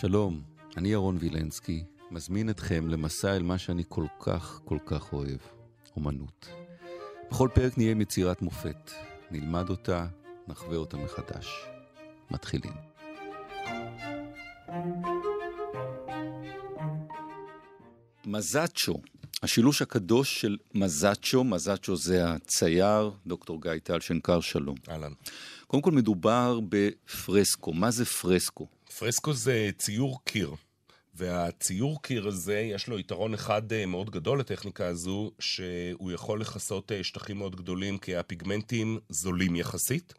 שלום, אני ירון וילנסקי, מזמין אתכם למסע אל מה שאני כל כך כל כך אוהב, אומנות. בכל פרק נהיה עם יצירת מופת, נלמד אותה, נחווה אותה מחדש. מתחילים. מזאצ'ו, השילוש הקדוש של מזאצ'ו, מזאצ'ו זה הצייר, דוקטור גיא טל שנקר שלום. אהלן. קודם כל מדובר בפרסקו, מה זה פרסקו? פרסקו זה ציור קיר. והציור קיר הזה, יש לו יתרון אחד אה, מאוד גדול לטכניקה הזו, שהוא יכול לכסות אה, שטחים מאוד גדולים, כי הפיגמנטים זולים יחסית.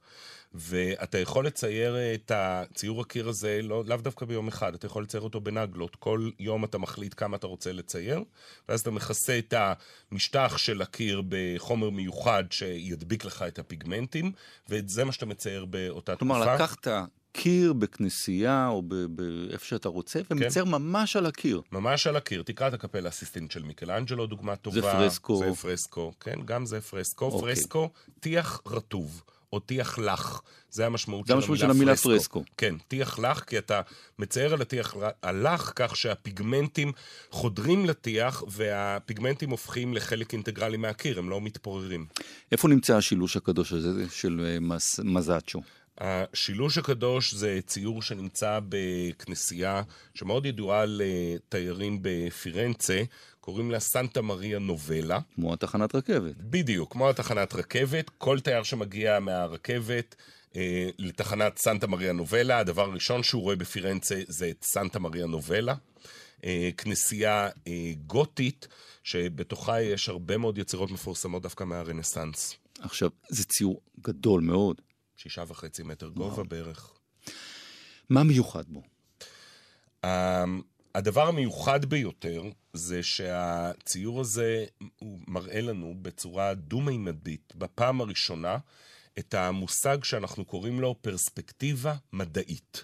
ואתה יכול לצייר אה, את הציור הקיר הזה לא, לאו דווקא ביום אחד, אתה יכול לצייר אותו בנגלות. כל יום אתה מחליט כמה אתה רוצה לצייר, ואז אתה מכסה את המשטח של הקיר בחומר מיוחד שידביק לך את הפיגמנטים, וזה מה שאתה מצייר באותה כלומר, תקופה. כלומר, לקחת קיר בכנסייה או באיפה שאתה רוצה, ומצייר כן. ממש על הקיר. ממש על הקיר. תקרא את הקפלה אסיסטינט של מיקלאנג'לו, דוגמה טובה. זה פרסקו. זה פרסקו, כן, גם זה פרסקו. אוקיי. פרסקו, טיח רטוב. או טיח לח. זה המשמעות של, המשמעות של המילה פרסקו. פרסקו. כן, טיח לח, כי אתה מצייר על הטיח הלח כך שהפיגמנטים חודרים לטיח, והפיגמנטים הופכים לחלק אינטגרלי מהקיר, הם לא מתפוררים. איפה נמצא השילוש הקדוש הזה של אה, מז... מזאצ'ו? השילוש הקדוש זה ציור שנמצא בכנסייה שמאוד ידועה לתיירים בפירנצה, קוראים לה סנטה מריה נובלה. כמו התחנת רכבת. בדיוק, כמו התחנת רכבת. כל תייר שמגיע מהרכבת אה, לתחנת סנטה מריה נובלה, הדבר הראשון שהוא רואה בפירנצה זה את סנטה מריה נובלה. אה, כנסייה אה, גותית, שבתוכה יש הרבה מאוד יצירות מפורסמות דווקא מהרנסאנס. עכשיו, זה ציור גדול מאוד. שישה וחצי מטר גובה בערך. מה מיוחד בו? Um, הדבר המיוחד ביותר זה שהציור הזה הוא מראה לנו בצורה דו-מימדית, בפעם הראשונה, את המושג שאנחנו קוראים לו פרספקטיבה מדעית.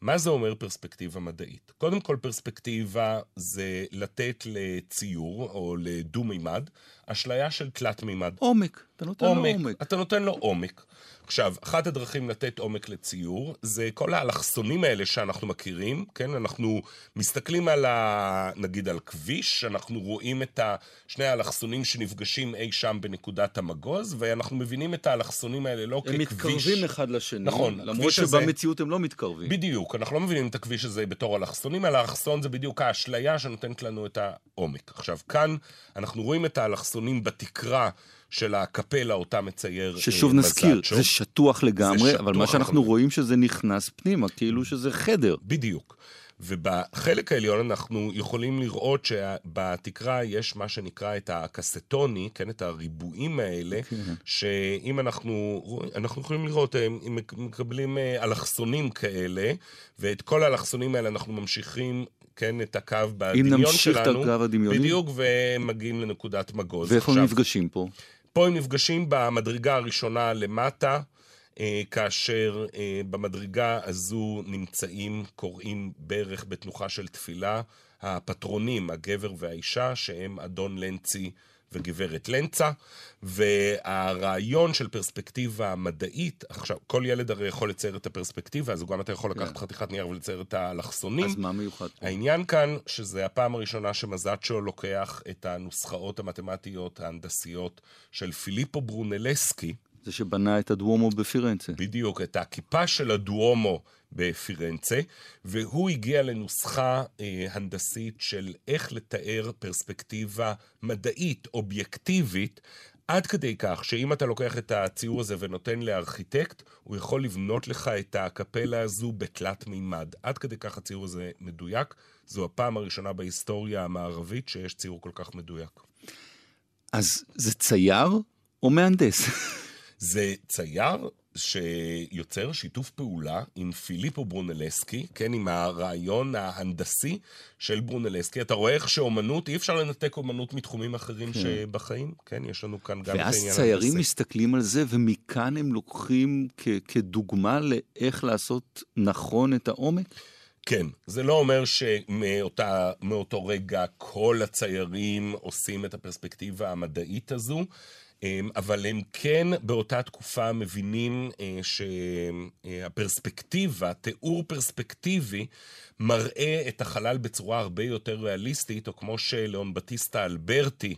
מה זה אומר פרספקטיבה מדעית? קודם כל, פרספקטיבה זה לתת לציור או לדו-מימד אשליה של תלת-מימד. עומק, אתה נותן עומק, לו עומק. אתה נותן לו עומק. עכשיו, אחת הדרכים לתת עומק לציור זה כל האלכסונים האלה שאנחנו מכירים, כן? אנחנו מסתכלים על ה... נגיד על כביש, אנחנו רואים את שני האלכסונים שנפגשים אי שם בנקודת המגוז, ואנחנו מבינים את האלכסונים האלה לא הם ככביש. הם מתקרבים אחד לשני, נכון. למרות שבמציאות הזה... הם לא מתקרבים. בדיוק, אנחנו לא מבינים את הכביש הזה בתור אלכסונים, אלא האלכסון זה בדיוק האשליה שנותנת לנו את העומק. עכשיו, כאן אנחנו רואים את האלכסונים בתקרה. של הקפלה אותה מצייר ששוב אה, נזכיר. זה שטוח לגמרי, זה אבל מה שאנחנו אבל... רואים שזה נכנס פנימה, כאילו שזה חדר. בדיוק. ובחלק העליון אנחנו יכולים לראות שבתקרה יש מה שנקרא את הקסטוני, כן, את הריבועים האלה, okay. כן. שאם אנחנו, אנחנו יכולים לראות, הם מקבלים אה, אלכסונים כאלה, ואת כל האלכסונים האלה אנחנו ממשיכים כן, את הקו בדמיון שלנו. אם נמשיך את הקו הדמיוני. בדיוק, ומגיעים לנקודת מגוז. ואיפה הם נפגשים פה? פה הם נפגשים במדרגה הראשונה למטה, אה, כאשר אה, במדרגה הזו נמצאים קוראים ברך בתנוחה של תפילה, הפטרונים, הגבר והאישה, שהם אדון לנצי וגברת לנצה, והרעיון של פרספקטיבה מדעית, עכשיו, כל ילד הרי יכול לצייר את הפרספקטיבה, אז גם אתה יכול לקחת yeah. כן. חתיכת נייר ולצייר את האלכסונים. אז מה מיוחד? העניין כאן, שזה הפעם הראשונה שמזאצ'ו לוקח את הנוסחאות המתמטיות ההנדסיות של פיליפו ברונלסקי, זה שבנה את הדואומו בפירנצה. בדיוק, את הכיפה של הדואומו בפירנצה, והוא הגיע לנוסחה אה, הנדסית של איך לתאר פרספקטיבה מדעית, אובייקטיבית, עד כדי כך שאם אתה לוקח את הציור הזה ונותן לארכיטקט, הוא יכול לבנות לך את הקפלה הזו בתלת מימד. עד כדי כך הציור הזה מדויק. זו הפעם הראשונה בהיסטוריה המערבית שיש ציור כל כך מדויק. אז זה צייר או מהנדס? זה צייר שיוצר שיתוף פעולה עם פיליפו ברונלסקי, כן, עם הרעיון ההנדסי של ברונלסקי. אתה רואה איך שאומנות, אי אפשר לנתק אומנות מתחומים אחרים כן. שבחיים, כן, יש לנו כאן גם את העניין ההנדסי. ואז ציירים מסתכלים על זה, ומכאן הם לוקחים כ- כדוגמה לאיך לעשות נכון את העומק? כן, זה לא אומר שמאותו רגע כל הציירים עושים את הפרספקטיבה המדעית הזו. אמ, אבל הם כן באותה תקופה מבינים אה, שהפרספקטיבה, תיאור פרספקטיבי, מראה את החלל בצורה הרבה יותר ריאליסטית, או כמו שלאון בטיסטה אלברטי,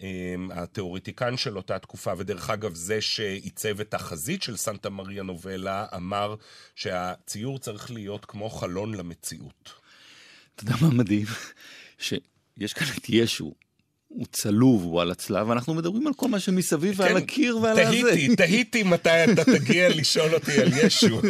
אמ, התיאורטיקן של אותה תקופה, ודרך אגב זה שעיצב את החזית של סנטה מריה נובלה, אמר שהציור צריך להיות כמו חלון למציאות. אתה יודע מה מדהים? שיש כאן את ישו, הוא צלוב, הוא על הצלב, ואנחנו מדברים על כל מה שמסביב ועל כן, הקיר ועל הזה. תהיתי, תהיתי מתי אתה תגיע לשאול אותי על ישו.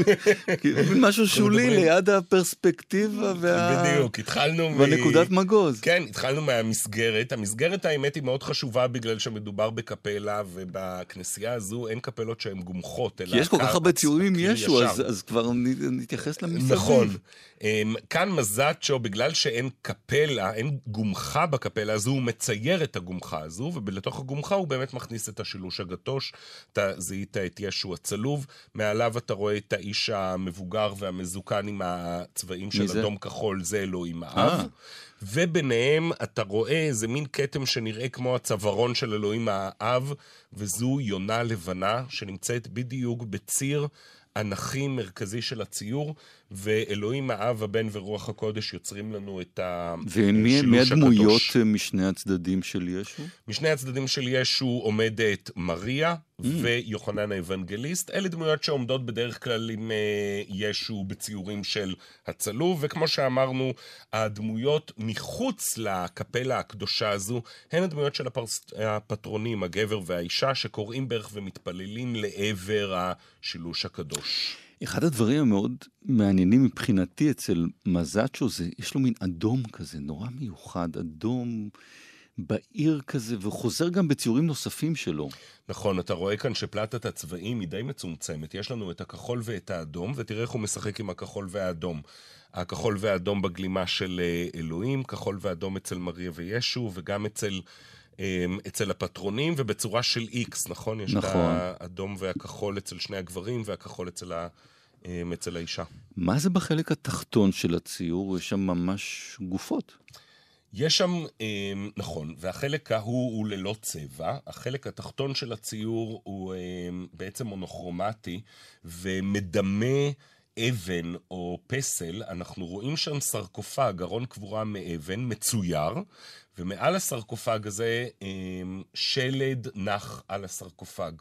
משהו שולי ליד הפרספקטיבה וה... בדיוק, התחלנו מ... והנקודת מגוז. כן, התחלנו מהמסגרת. המסגרת, האמת, היא מאוד חשובה בגלל שמדובר בקפלה, ובכנסייה הזו אין קפלות שהן גומחות, כי יש כל כך הרבה ציורים עם ישו, אז כבר נתייחס למסביב. נכון. אמ, כאן מזאצ'ו, בגלל שאין קפלה, אין גומחה בקפלה הזו, הוא מצייר את הגומחה הזו, ולתוך הגומחה הוא באמת מכניס את השילוש הגטוש. אתה זיהית את ישו הצלוב, מעליו אתה רואה את האיש המבוגר והמזוקן עם הצבעים של זה? אדום כחול, זה אלוהים האב. אה. וביניהם אתה רואה איזה מין כתם שנראה כמו הצווארון של אלוהים האב, וזו יונה לבנה שנמצאת בדיוק בציר אנכי מרכזי של הציור, ואלוהים, האב, הבן ורוח הקודש יוצרים לנו את השילוש הקדוש. ומי הדמויות משני הצדדים של ישו? משני הצדדים של ישו עומדת מריה mm. ויוחנן האבנגליסט. אלה דמויות שעומדות בדרך כלל עם אה, ישו בציורים של הצלוב, וכמו שאמרנו, הדמויות מחוץ לקפלה הקדושה הזו, הן הדמויות של הפרס... הפטרונים, הגבר והאישה, שקוראים בערך ומתפללים לעבר השילוש הקדוש. אחד הדברים המאוד מעניינים מבחינתי אצל מזאצ'ו זה, יש לו מין אדום כזה, נורא מיוחד, אדום בעיר כזה, וחוזר גם בציורים נוספים שלו. נכון, אתה רואה כאן שפלטת הצבעים היא די מצומצמת. יש לנו את הכחול ואת האדום, ותראה איך הוא משחק עם הכחול והאדום. הכחול והאדום בגלימה של אה, אלוהים, כחול ואדום אצל מריה וישו, וגם אצל... אמ, אצל הפטרונים ובצורה של איקס, נכון? יש נכון. את האדום והכחול אצל שני הגברים והכחול אצל, ה, אמ, אצל האישה. מה זה בחלק התחתון של הציור? יש שם ממש גופות. יש שם, אמ, נכון, והחלק ההוא הוא ללא צבע. החלק התחתון של הציור הוא בעצם מונוכרומטי ומדמה אבן או פסל. אנחנו רואים שם סרקופג, ארון קבורה מאבן, מצויר, ומעל הסרקופג הזה אמ, שלד נח על הסרקופג.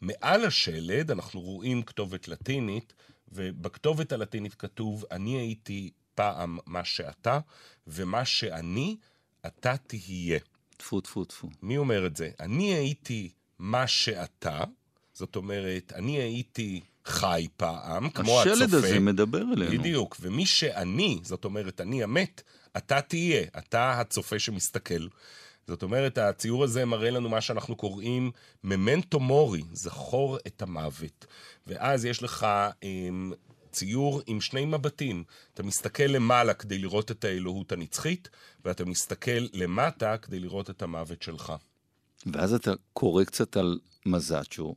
מעל השלד אנחנו רואים כתובת לטינית, ובכתובת הלטינית כתוב, אני הייתי פעם מה שאתה, ומה שאני, אתה תהיה. טפו, טפו, טפו. מי אומר את זה? אני הייתי מה שאתה, זאת אומרת, אני הייתי חי פעם, כמו הצופה. השלד הזה מדבר אלינו. בדיוק, ומי שאני, זאת אומרת, אני המת, אתה תהיה, אתה הצופה שמסתכל. זאת אומרת, הציור הזה מראה לנו מה שאנחנו קוראים ממנטו מורי, זכור את המוות. ואז יש לך אמ, ציור עם שני מבטים. אתה מסתכל למעלה כדי לראות את האלוהות הנצחית, ואתה מסתכל למטה כדי לראות את המוות שלך. ואז אתה קורא קצת על מזאצ'ו,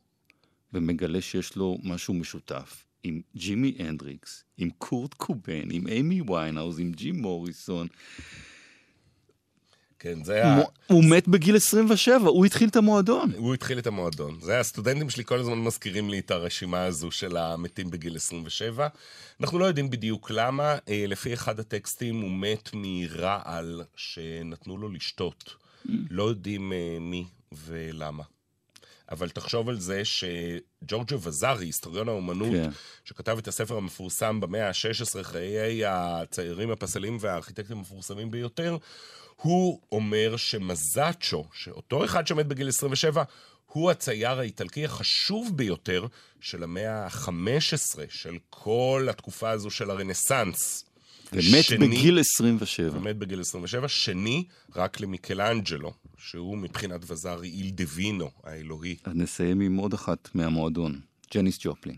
ומגלה שיש לו משהו משותף. עם ג'ימי הנדריקס, עם קורט קובן, עם אימי ויינהאוז, עם ג'ים מוריסון. כן, זה היה... הוא מת בגיל 27, הוא התחיל את המועדון. הוא התחיל את המועדון. זה הסטודנטים שלי כל הזמן מזכירים לי את הרשימה הזו של המתים בגיל 27. אנחנו לא יודעים בדיוק למה. אה, לפי אחד הטקסטים הוא מת מרעל שנתנו לו לשתות. Mm. לא יודעים אה, מי ולמה. אבל תחשוב על זה שג'ורג'ו וזארי, היסטוריון האומנות, כן. שכתב את הספר המפורסם במאה ה-16, חיי הציירים הפסלים והארכיטקטים המפורסמים ביותר, הוא אומר שמזאצ'ו, שאותו אחד שעומד בגיל 27, הוא הצייר האיטלקי החשוב ביותר של המאה ה-15, של כל התקופה הזו של הרנסאנס. ומת שני, בגיל 27. ומת בגיל 27, שני רק למיקלאנג'לו, שהוא מבחינת וזארי איל דווינו, האלוהי. אז נסיים עם עוד אחת מהמועדון, ג'ניס ג'ופלין.